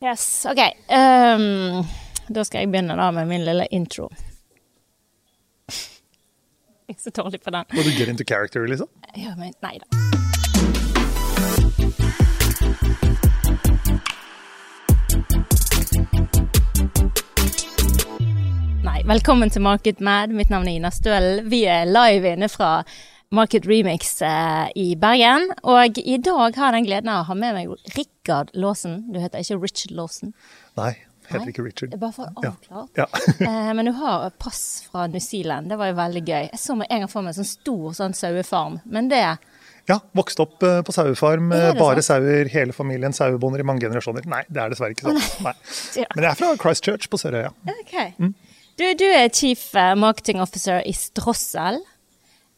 Yes, OK. Um, da skal jeg begynne da med min lille intro. Jeg er så dårlig på den. Må du get into character, liksom? Ja, men nei da. Nei, velkommen til Market Mad. Mitt navn er Ina Stølen. Vi er live inne fra Market Remix eh, i Bergen. Og i dag har jeg den gleden av å ha med meg Rikard Laasen. Du heter ikke Richard Laasen. Nei, heter Nei, ikke Richard. Bare for å Ja. avklare. Ja. Eh, men du har pass fra New Zealand. Det var jo veldig gøy. Jeg så med en gang for meg en sånn stor sånn sauefarm. Men det ja, vokste opp eh, på sauefarm. Bare sant? sauer, hele familien sauebonder i mange generasjoner. Nei, det er dessverre ikke sånn. Ja. Men jeg er fra Christchurch på Sørøya. OK. Du, du er chief marketing officer i Strossel.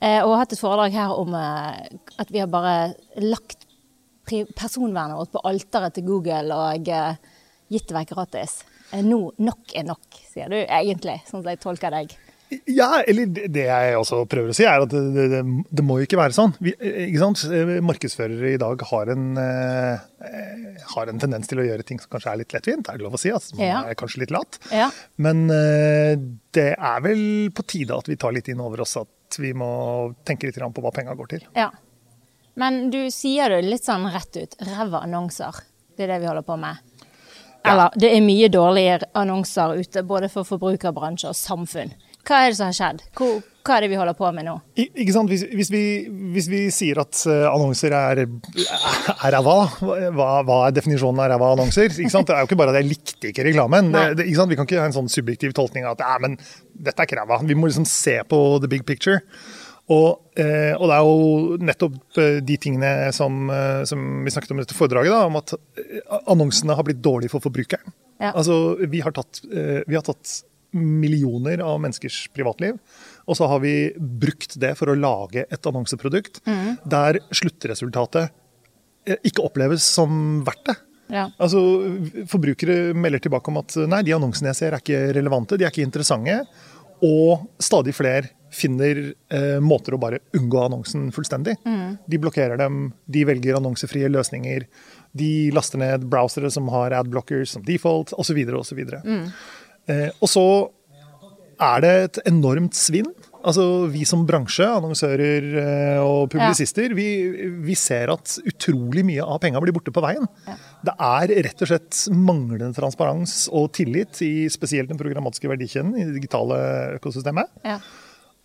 Eh, Og har hatt et foredrag her om eh, at vi har bare lagt personvernet vårt på alteret til Google og eh, gitt det vekk gratis. Nå, nok er nok, sier du egentlig, sånn som jeg tolker deg. Ja, eller det jeg også prøver å si, er at det, det, det, må jo ikke være sånn. Vi, ikke sant? Markedsførere i dag har en, eh, eh, har en tendens til å gjøre ting som kanskje er litt lettvint. Det er det lov å si. Altså, man Ja. er kanskje litt lat. Ja. Men eh, det er vel på tide at vi tar litt inn over oss at vi må tenke litt på hva penga går til. Ja. Men du sier det litt sånn rett ut. Ræva annonser. Det er det vi holder på med. Eller det er mye dårlige annonser ute, både for forbrukerbransje og samfunn. Hva er det som har skjedd? Hvor, hva er det vi holder på med nå? I, ikke sant? Hvis, hvis, vi, hvis vi sier at eh, annonser er, er ræva, hva, hva er definisjonen av ræva annonser? Ikke sant? Det er jo ikke bare at jeg likte ikke reklamen. Det, det, ikke? Vi kan ikke ha en sånn subjektiv tolkning av at ja, men dette er ikke ræva. Vi må liksom se på the big picture. Og, eh, og det er jo nettopp eh, de tingene som, som vi snakket om i dette foredraget, da, om at annonsene har blitt dårlige for forbrukeren. Ja. Altså, vi har, tatt, vi har tatt millioner av menneskers privatliv, og så har vi brukt det for å lage et annonseprodukt der sluttresultatet eh, ikke oppleves som verdt det. Ja. Altså, Forbrukere melder tilbake om at nei, de annonsene jeg ser er ikke relevante, de er ikke interessante. Og stadig flere finner eh, måter å bare unngå annonsen fullstendig. De blokkerer dem, de velger annonsefrie løsninger. De laster ned browsere som har adblockers som default, osv. osv. Mm. Eh, og så er det et enormt svinn. Altså, Vi som bransje, annonsører eh, og publisister, vi, vi ser at utrolig mye av penga blir borte på veien. Det er rett og slett manglende transparens og tillit i spesielt den programmatiske verdikjeden i det digitale økosystemet. Ja.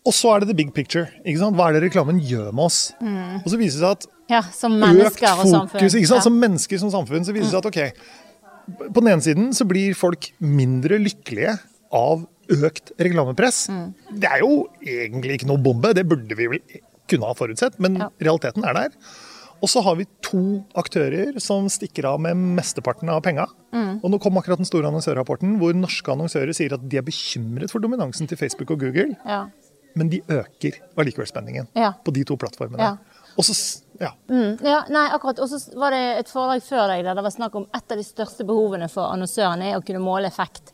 Og så er det the big picture. ikke sant? Hva er det reklamen gjør med oss? Og så viser det seg at ja, som økt fokus, ikke sant? Ja. Som mennesker som samfunn, så viser det seg at ok, på den ene siden så blir folk mindre lykkelige av økt reklamepress. Mm. Det er jo egentlig ikke noe bombe, det burde vi vel kunne ha forutsett, men Ja. realiteten er der. Og så har vi to aktører som stikker av med mesteparten av penga. Mm. Og nå kom akkurat den store annonsørrapporten hvor norske annonsører sier at de er bekymret for dominansen til Facebook og Google, Ja. men de øker allikevel spenningen Ja. på de to plattformene. Og så, ja. Mm, ja, nei, akkurat. Og så var det et foredrag før deg der det var snakk om et av de største behovene for annonsørene er å kunne måle effekt.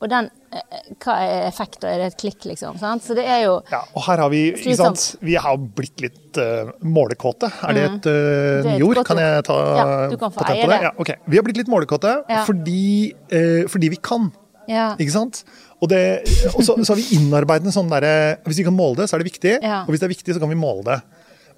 Og den, eh, hva er effekt? da? Er det et klikk, liksom? Sant? Så det er jo Ja, og her har vi ikke sant? Vi har blitt litt uh, målekåte. Er det et uh, nyord? Kan jeg ta Ja, du kan få patent på det? det. Ja, okay. Vi har blitt litt målekåte Ja. fordi, uh, fordi vi kan. Ja. Ikke sant? Og, det, og så, så har vi innarbeidet en sånn derre Hvis vi kan måle det, så er det viktig. Ja. Og hvis det er viktig, så kan vi måle det.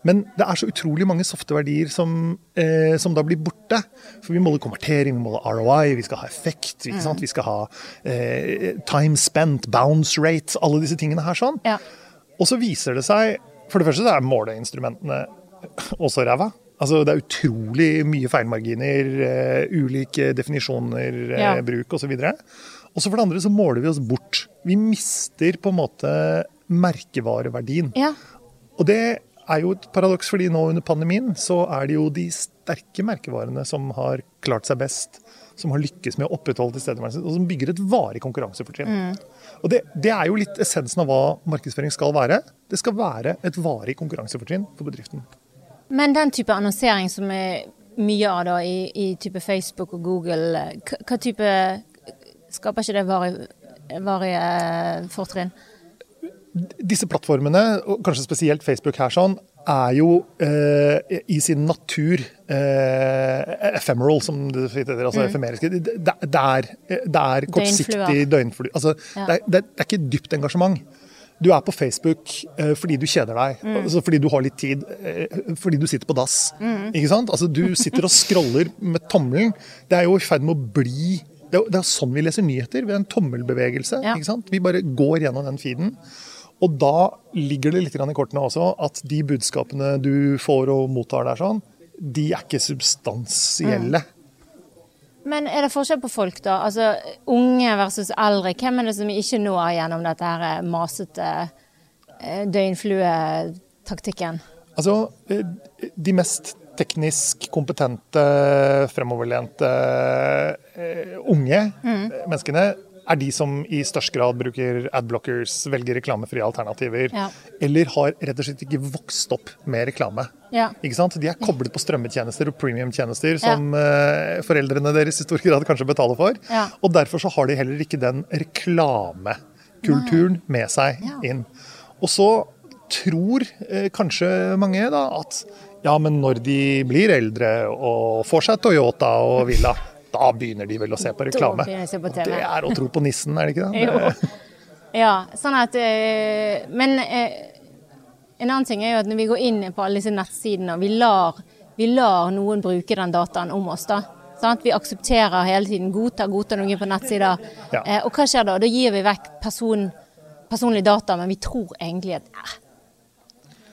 Men det er så utrolig mange softe verdier som, eh, som da blir borte. For vi måler konvertering, vi måler ROI, vi skal ha effekt, ikke Mm. vi skal ha eh, time spent, bounce rate, alle disse tingene her sånn. Ja. Og så viser det seg For det første så er måleinstrumentene også ræva. Altså, det er utrolig mye feilmarginer, uh, ulike definisjoner, uh, Ja. bruk osv. Og så for det andre så måler vi oss bort. Vi mister på en måte merkevareverdien. ja. Og det er jo et paradoks, fordi nå under pandemien så er det jo de sterke merkevarene som har klart seg best. Som har lykkes med å opprettholde tilstedeværelsen, og som bygger et varig konkurransefortrinn. Og det, det er jo litt essensen av hva markedsføring skal være. Det skal være et varig konkurransefortrinn for bedriften. Men den type annonsering som er mye av da i, i type Facebook og Google, hva, type Skaper ikke det varige, varige fortrinn? Disse plattformene, og kanskje spesielt Facebook her, sånn, er jo eh, i sin natur eh, ephemeral, som det heter. Altså efemeriske. Det, det, er, det er kortsiktig døgnfly. Altså, Ja. det, det, er ikke dypt engasjement. Du er på Facebook eh, fordi du kjeder deg, altså fordi du har litt tid, eh, fordi du sitter på dass. Ikke sant? Altså, du sitter og scroller med tommelen. Det er jo i ferd med å bli Det er, det er sånn vi leser nyheter, ved en tommelbevegelse. Ja. ikke sant? Vi bare går gjennom den feeden. Og da ligger det litt i kortene også at de budskapene du får og mottar der, sånn, de er ikke substansielle. Men er det forskjell på folk, da? Altså unge versus eldre. Hvem er det som ikke når gjennom dette her eh, masete eh, døgnfluetaktikken? Altså, eh, de mest teknisk kompetente, fremoverlente unge unge menneskene er de som i størst grad bruker adblockers, velger reklamefrie alternativer, Ja. eller har rett og slett ikke vokst opp med reklame. Ja. Ikke sant? De er koblet på strømmetjenester og premiumtjenester som eh, foreldrene deres i stor grad kanskje betaler for. Ja. Og derfor så har de heller ikke den reklamekulturen med seg inn. Og så tror eh, kanskje mange da at ja, men når de blir eldre og får seg Toyota og Villa, da begynner de vel å se på reklame. se på. Det er å tro på nissen, er det ikke det? Jo. Ja, sånn at eh, Men eh, en annen ting er jo at når vi går inn på alle disse nettsidene, og vi lar, vi lar noen bruke den dataen om oss, da. Sånn at Vi aksepterer hele tiden, godtar, godtar noen på nettsider. Ja. Eh, og hva skjer da? Da gir vi vekk person, personlige data, men vi tror egentlig at eh,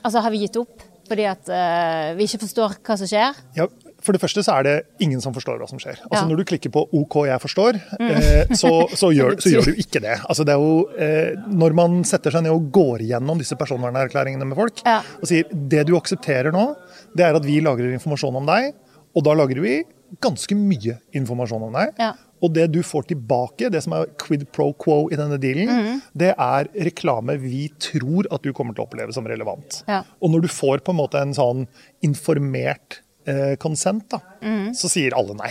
Altså, har vi gitt opp fordi at eh, vi ikke forstår hva som skjer? Ja, for det første så er det ingen som forstår hva som skjer. Altså Ja. Mm. Når du klikker på OK, jeg forstår, eh, så, så, gjør, så gjør du ikke det. Altså det er jo, eh, når man setter seg ned og går gjennom disse personvernerklæringene med folk, Ja. og sier det du aksepterer nå, det er at vi lagrer informasjon om deg, og da lagrer vi ganske mye informasjon om deg. Ja. Og det du får tilbake, det som er quid pro quo i denne dealen, Mm. det er reklame vi tror at du kommer til å oppleve som relevant. Og når du får på en måte en sånn informert eh, consent, da, Mm. så sier alle nei.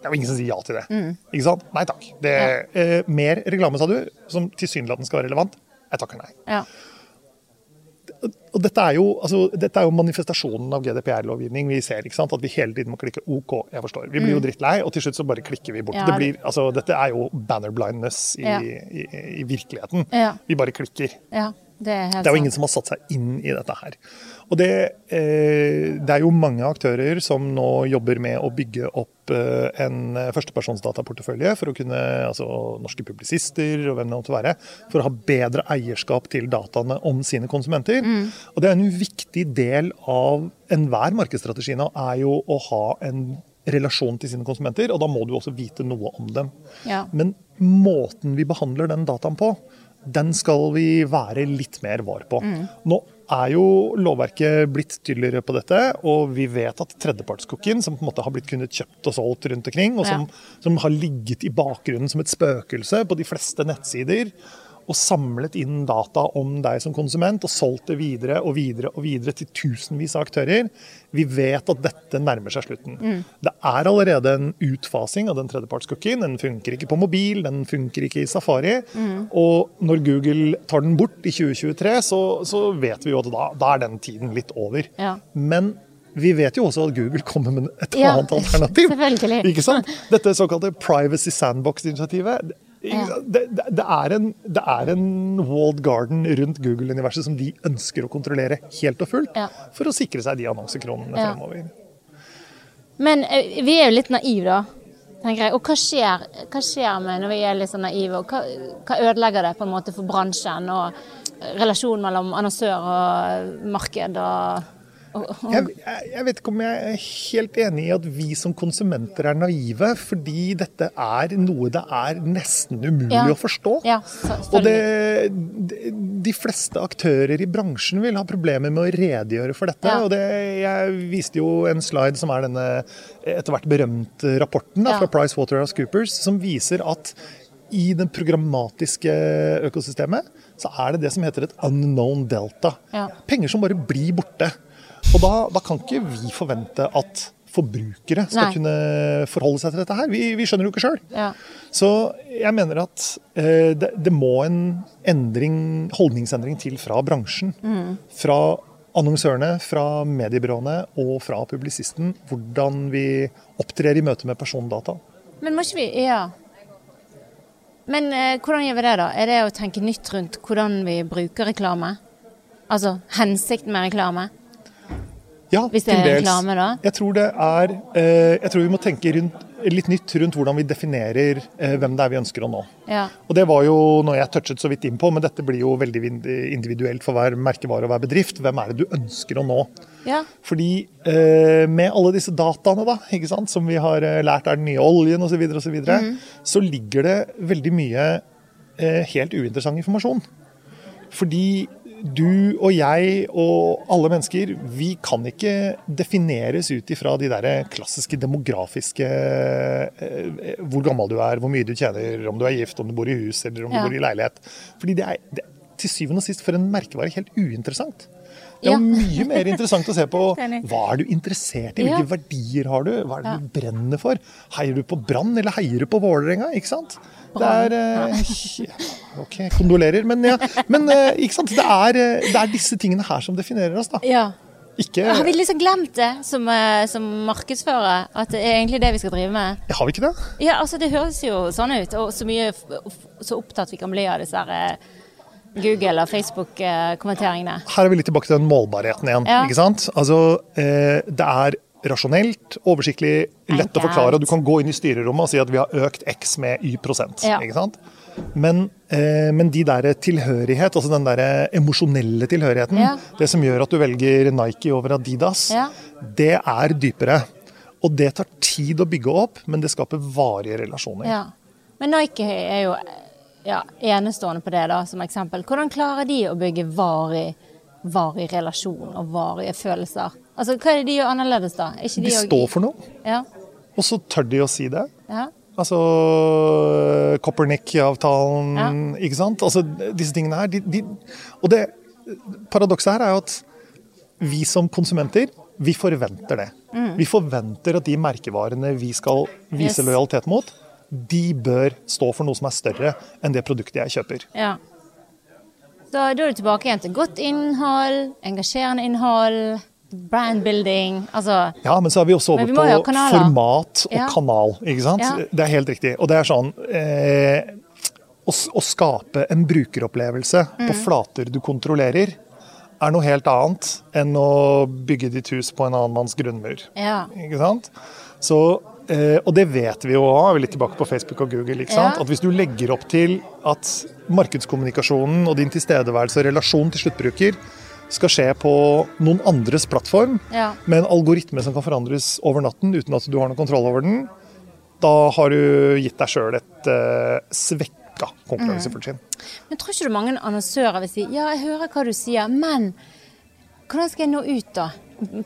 Det er jo ingen som sier ja til det. Ikke sant? Nei takk. Det, eh, mer reklame, sa du, som tilsynelatende skal være relevant. Jeg takker nei. Ja. Og dette er, jo, altså, dette er jo manifestasjonen av GDPR-lovgivning vi ser. ikke sant? At vi hele tiden må klikke OK, jeg forstår. Vi blir jo drittlei, og til slutt så bare klikker vi bort. Mm. Ja, det blir, altså, dette er jo banner blindness i, Ja. i, i virkeligheten. Ja. Vi bare klikker. ja. Det er Det er jo ingen som har satt seg inn i dette her. Og det, eh, det er jo mange aktører som nå jobber med å bygge opp eh, en førstepersonsdataportefølje for å kunne, altså norske publisister og hvem det måtte være, for å ha bedre eierskap til dataene om sine konsumenter. Og det er en viktig del av enhver markedsstrategi nå, er jo å ha en relasjon til sine konsumenter, og da må du også vite noe om dem. Ja. Men måten vi behandler den dataen på, den skal vi være litt mer var på. Mm. Nå er jo lovverket blitt tydeligere på dette, og vi vet at tredjepartskokken, som på en måte har blitt kunnet kjøpt og solgt rundt omkring, og som, som har ligget i bakgrunnen som et spøkelse på de fleste nettsider, og samlet inn data om deg som konsument og solgt det videre og videre og videre til tusenvis av aktører. Vi vet at dette nærmer seg slutten. Det er allerede en utfasing av den tredjepartscookien. Den funker ikke på mobil, den funker ikke i Safari. Og når Google tar den bort i 2023, så, så vet vi jo at da, da er den tiden litt over. Ja. Men vi vet jo også at Google kommer med et Ja, annet alternativ. Ikke sant? Dette såkalte Privacy Sandbox-initiativet. Det, det, er en, det er en walled garden rundt Google-universet som de ønsker å kontrollere helt og fullt, for å sikre seg de annonsekronene fremover. Men eh, vi er jo litt naive, da. tenker jeg. Og hva skjer, hva skjer med når vi er litt sånn naive? Og hva, hva ødelegger det på en måte for bransjen og relasjonen mellom annonsør og marked? og... Jeg, jeg, vet ikke om jeg er helt enig i at vi som konsumenter er naive, fordi dette er noe det er nesten umulig Ja. å forstå. ja, Og det, de, fleste aktører i bransjen vil ha problemer med å redegjøre for dette. Ja. og det, Jeg viste jo en slide som er denne etter hvert berømte rapporten da, fra PricewaterhouseCoopers, som viser at i det programmatiske økosystemet så er det det som heter et unknown delta. Penger som bare blir borte. Og da, da kan ikke vi forvente at forbrukere skal Nei. kunne forholde seg til dette her. Vi, vi skjønner jo ikke sjøl. Ja. Så jeg mener at eh, det, det må en endring, holdningsendring til fra bransjen. Fra annonsørene, fra mediebyråene og fra publisisten hvordan vi opptrer i møte med persondata. Men må ikke vi Ja. Men eh, hvordan gjør vi det, da? Er det å tenke nytt rundt hvordan vi bruker reklame? Altså hensikten med reklame? Ja, Hvis det er reklame, da? Jeg tror det er eh, Jeg tror vi må tenke rundt, litt nytt rundt hvordan vi definerer eh, hvem det er vi ønsker å nå. Ja. Og Det var jo noe jeg touchet så vidt inn på, men dette blir jo veldig individuelt for hver merkevare og hver bedrift. Hvem er det du ønsker å nå? ja. Fordi eh, med alle disse dataene da, ikke sant, som vi har lært er den nye oljen osv., så, videre, og så, videre, så ligger det veldig mye helt uinteressant informasjon. Fordi du og jeg og alle mennesker, vi kan ikke defineres ut ifra de der klassiske demografiske eh, Hvor gammel du er, hvor mye du tjener, om du er gift, om du bor i hus eller om Ja. du bor i leilighet. Fordi det er, det, til syvende og sist for en merkevare helt uinteressant. Det er Ja. mye mer interessant å se på hva er du interessert i, Ja. hvilke verdier har du, hva er det du brenner for? Heier du på Brann eller heier du på Vålerenga? Ikke sant? Det er eh, Ok, kondolerer, men ja. Men eh, ikke sant? Det er, eh, det er disse tingene her som definerer oss, da. ja. Ikke Har vi liksom glemt det som, eh, som markedsfører? At det er egentlig det vi skal drive med? Har vi ikke det? Ja, altså det høres jo sånn ut. Og så mye så opptatt vi kan bli av disse her Google- og Facebook-kommenteringene. Her er vi litt tilbake til den målbarheten igjen. Ja. ikke sant? Altså, eh, Det er rasjonelt, oversiktlig, lett å forklare. Du kan gå inn i styrerommet og si at vi har økt X med Y prosent. Ja. ikke sant? Men, eh, men de der tilhørighet, altså den der emosjonelle tilhørigheten, Ja. det som gjør at du velger Nike over Adidas, Ja. det er dypere. Og det tar tid å bygge opp, men det skaper varige relasjoner. Ja. Men Nike er jo ja, enestående på det, da, som eksempel. Hvordan klarer de å bygge varig, varig relasjon og varige følelser? Altså, Hva er det de gjør annerledes, da? Ikke De også- står for noe, Ja. og så tør de å si det. ja. Altså Copernic-avtalen, ikke sant? Altså disse tingene her. De, de, og det paradokset her er jo at vi som konsumenter, vi forventer det. Vi forventer at de merkevarene vi skal vise Yes. lojalitet mot, de bør stå for noe som er større enn det produktet jeg kjøper. ja. Så da er du tilbake igjen til godt innhold, engasjerende innhold, brandbuilding. Altså Ja, men så er vi også over vi på format og Ja. kanal. ikke sant? Ja. Det er helt riktig. Og det er sånn eh, å, å skape en brukeropplevelse på Mm. flater du kontrollerer, er noe helt annet enn å bygge ditt hus på en annen manns grunnmur. Ja. Ikke sant? Så, eh, og det vet vi jo òg, litt tilbake på Facebook og Google. Ja. At hvis du legger opp til at markedskommunikasjonen og din tilstedeværelse og relasjon til sluttbruker skal skje på noen andres plattform, Ja. med en algoritme som kan forandres over natten uten at du har noe kontroll over den, da har du gitt deg sjøl et uh, svekka konkurransefortrinn. Men tror ikke du mange annonsører vil si ja, jeg hører hva du sier, men hvordan skal jeg nå ut da?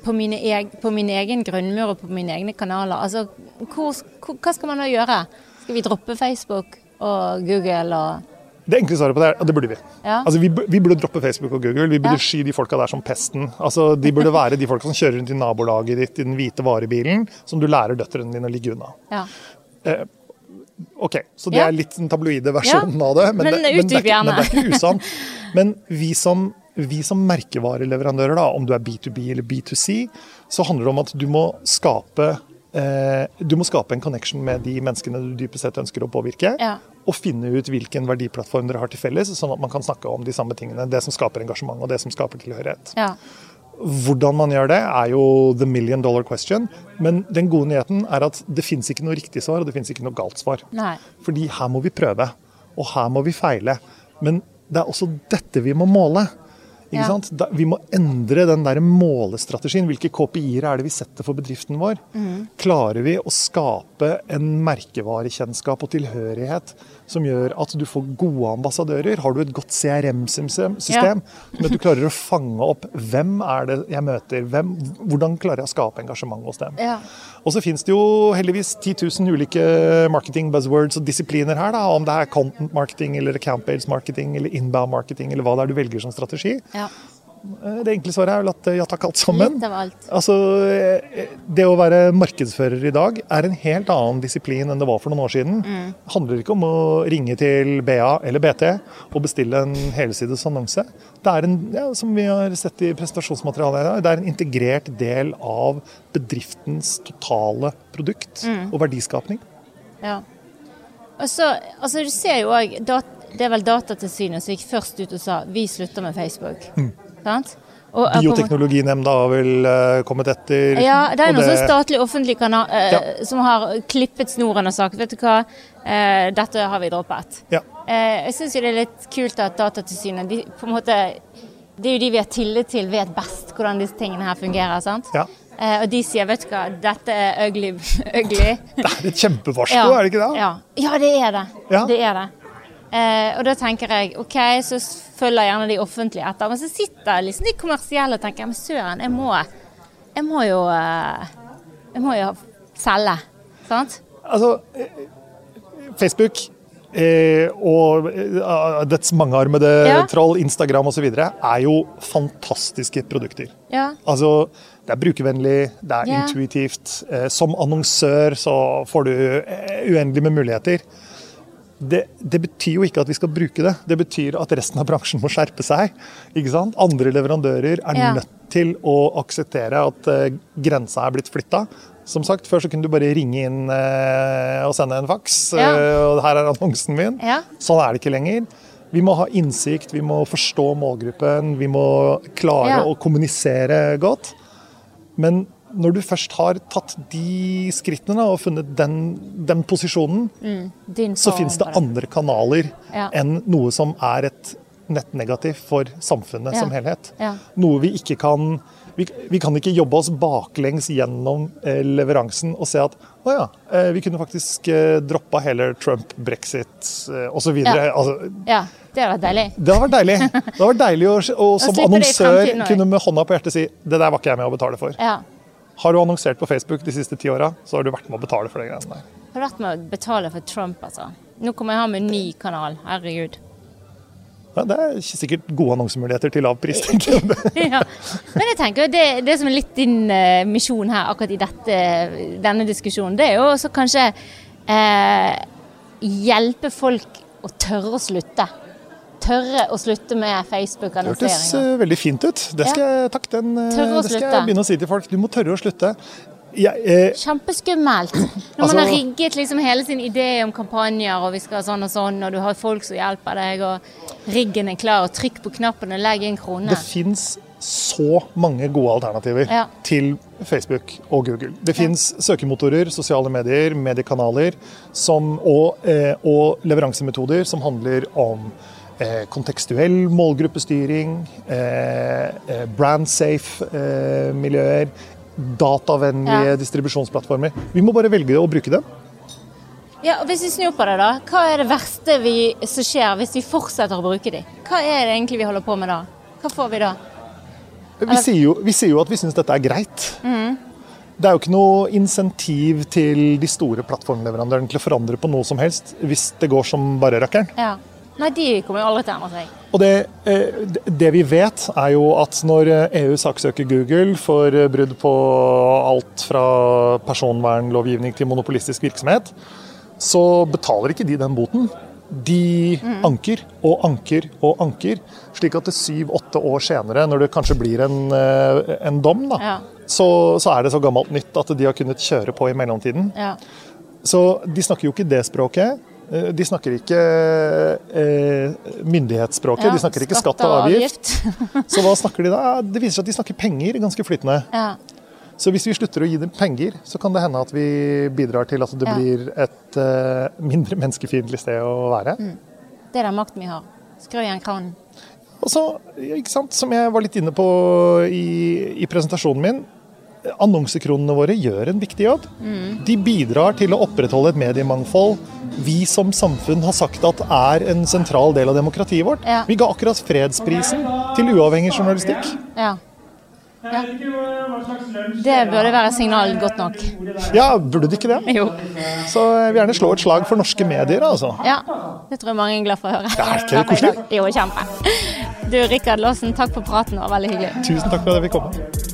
På, mine eg, på min egen grunnmur og på mine egne kanaler. Altså, hvor, hvor, hva skal man da gjøre? Skal vi droppe Facebook og Google og Det enkle svaret på det er at det burde vi. Ja. Altså, vi, vi burde droppe Facebook og Google. Vi burde Ja. sky de folka der som pesten. Altså, de burde være de folka som kjører rundt i nabolaget ditt i den hvite varebilen, som du lærer døtrene dine å ligge unna. Ja. Ok, Så det er litt den tabloide versjonen av det. Men det, det, er men det er ikke usant. Men vi som, vi som merkevareleverandører, da, om du er B2B eller B2C, så handler det om at du må skape eh, du må skape en connection med de menneskene du dypest sett ønsker å påvirke. Ja. Og finne ut hvilken verdiplattform dere har til felles, sånn at man kan snakke om de samme tingene. Det som skaper engasjement og det som skaper tilhørighet. ja. Hvordan man gjør det, er jo the million dollar question. Men den gode nyheten er at det fins ikke noe riktig svar, og det fins ikke noe galt svar. Nei. Fordi her må vi prøve, og her må vi feile. Men det er også dette vi må måle. Ja. Da, vi må endre den der målestrategien. Hvilke KPI-er er det vi setter for bedriften vår? Mm. Klarer vi å skape en merkevarekjennskap og tilhørighet som gjør at du får gode ambassadører? Har du et godt CRM-system ja. som at du klarer å fange opp hvem er det jeg møter? Hvem, hvordan klarer jeg å skape engasjement hos dem? Ja. Og så finnes det jo heldigvis 10 000 ulike marketing buzzwords og disipliner her. Da, om det er content marketing eller account-based marketing eller inbound marketing eller hva det er du velger som strategi. Ja. Eh, Det enkle svaret er vel at eh, ja takk, alt sammen. Litt av alt. Altså, eh, Det å være markedsfører i dag er en helt annen disiplin enn det var for noen år siden. Det handler ikke om å ringe til BA eller BT og bestille en helsides annonse. Det er en, ja, som vi har sett i presentasjonsmaterialet det er en integrert del av bedriftens totale produkt og verdiskapning. Ja. Og så, altså du ser jo òg Det er vel Datatilsynet som gikk først ut og sa vi slutter med Facebook. Sant? Og, Bioteknologinemnda har vel uh, kommet etter. Ja, det er noen sånn statlig offentlig kanal uh, Ja. som har klippet snoren og sagt vet du hva, uh, dette har vi droppet. Ja. Jeg syns jo det er litt kult at Datatilsynet de, på en måte, Det er jo de vi har tillit til, vet best hvordan disse tingene her fungerer. sant? Ja. Og de sier vet du hva, dette er ugly. ugly. Det er et kjempevarsko, er det ikke det? Ja. ja, det er det. Ja. Det er det. Eh, og da tenker jeg OK, så følger gjerne de offentlige etter. Men så sitter liksom de kommersielle og tenker men søren, jeg må, jeg må jo eh, Jeg må jo selge. Sant? Altså, eh, Facebook eh, og eh, dets mangearmede Ja. troll, Instagram osv. er jo fantastiske produkter. Ja. Altså, det er brukervennlig, det er Ja. intuitivt. Eh, som annonsør så får du uendelig med muligheter. Det, det betyr jo ikke at vi skal bruke det. Det betyr at resten av bransjen må skjerpe seg. Andre leverandører er Ja. nødt til å akseptere at uh, grensa er blitt flytta. Som sagt, Før så kunne du bare ringe inn uh, og sende en faks. Ja. Uh, og her er annonsen min. Ja. Sånn er det ikke lenger. Vi må ha innsikt, vi må forstå målgruppen, vi må klare å kommunisere godt. Men når du først har tatt de skrittene da, og funnet den, den posisjonen, Din så fins det andre kanaler Ja. enn noe som er et nettnegativ for samfunnet Ja. som helhet. Ja. Noe vi ikke kan vi, vi kan ikke jobbe oss baklengs gjennom eh, leveransen og se at å ja, eh, vi kunne faktisk eh, droppa hele Trump, brexit eh, osv. Ja. Altså, Ja, det hadde vært deilig. det hadde vært deilig. Det hadde vært deilig å, å som annonsør kunne med hånda på hjertet si det der var ikke jeg med å betale for. Ja. Har du annonsert på Facebook de siste ti åra, så har du vært med å betale for de greiene der. Har vært med å betale for Trump, altså. Nå kommer jeg ha med en ny kanal. Herregud. Ja, det er ikke sikkert gode annonsemuligheter til lav pris. tenker jeg. ja. Men jeg tenker det, det som er litt din uh, misjon her akkurat i dette, denne diskusjonen, det er jo også kanskje uh, hjelpe folk å tørre å slutte. Tørre å slutte med Det hørtes Facebook-annonseringer. eh, veldig fint ut. Det skal, jeg, takk, den, eh, det skal jeg begynne å si til folk. Du må tørre å slutte. Ja, eh, Kjempeskummelt. Når Altså- man har rigget liksom hele sin idé om kampanjer, og vi skal sånn og sånn, og du har folk som hjelper deg, og riggen er klar, og trykk på knappen og legg inn krone. det fins så mange gode alternativer Ja. til Facebook og Google. Det fins søkemotorer, sosiale medier, mediekanaler som, og, eh, og leveransemetoder som handler om kontekstuell målgruppestyring, eh, eh, brand-safe eh, miljøer, datavennlige Ja. distribusjonsplattformer. Vi må bare velge å bruke dem. Ja, og Hvis vi snur på det, da. Hva er det verste vi, som skjer hvis vi fortsetter å bruke dem? Hva er det egentlig vi holder på med da? Hva får vi da? Vi sier jo, vi sier jo at vi syns dette er greit. Det er jo ikke noe insentiv til de store plattformleverandørene til å forandre på noe som helst hvis det går som bare rakkeren. Ja. Nei, de kommer jo aldri til å endre seg. Og det, eh, det- vi vet, er jo at når eh, EU saksøker Google for eh, brudd på alt fra personvernlovgivning til monopolistisk virksomhet, så betaler ikke de den boten. De anker og anker og anker, slik at det syv-åtte år senere, når det kanskje blir en, en dom, da, Ja. så, så er det så gammelt nytt at de har kunnet kjøre på i mellomtiden. Ja. Så de snakker jo ikke det språket. Eh, De snakker ikke eh, myndighetsspråket, Ja, de snakker ikke skatt og avgift. Så hva snakker de da? Det viser seg at de snakker penger ganske flytende. ja. Så hvis vi slutter å gi dem penger, så kan det hende at vi bidrar til at det Ja. blir et eh, mindre menneskefiendtlig sted å være. Det er den makten vi har. Skru igjen kranen. Og så, ikke sant, som jeg var litt inne på i, i presentasjonen min, annonsekronene våre gjør en viktig jobb. De bidrar til å opprettholde et mediemangfold vi som samfunn har sagt at er en sentral del av demokratiet vårt. Ja. Vi ga akkurat fredsprisen til uavhengig journalistikk. Ja. ja. Det burde være signal godt nok. Ja, burde det ikke det? Jo. Så jeg vil gjerne slå et slag for norske medier, altså. Ja. Det tror jeg mange er glad for å høre. Det er ikke koselig? Jo, kjempe. Du, Rikard Laasen, takk for praten. Det var veldig hyggelig. Tusen takk for at jeg fikk komme.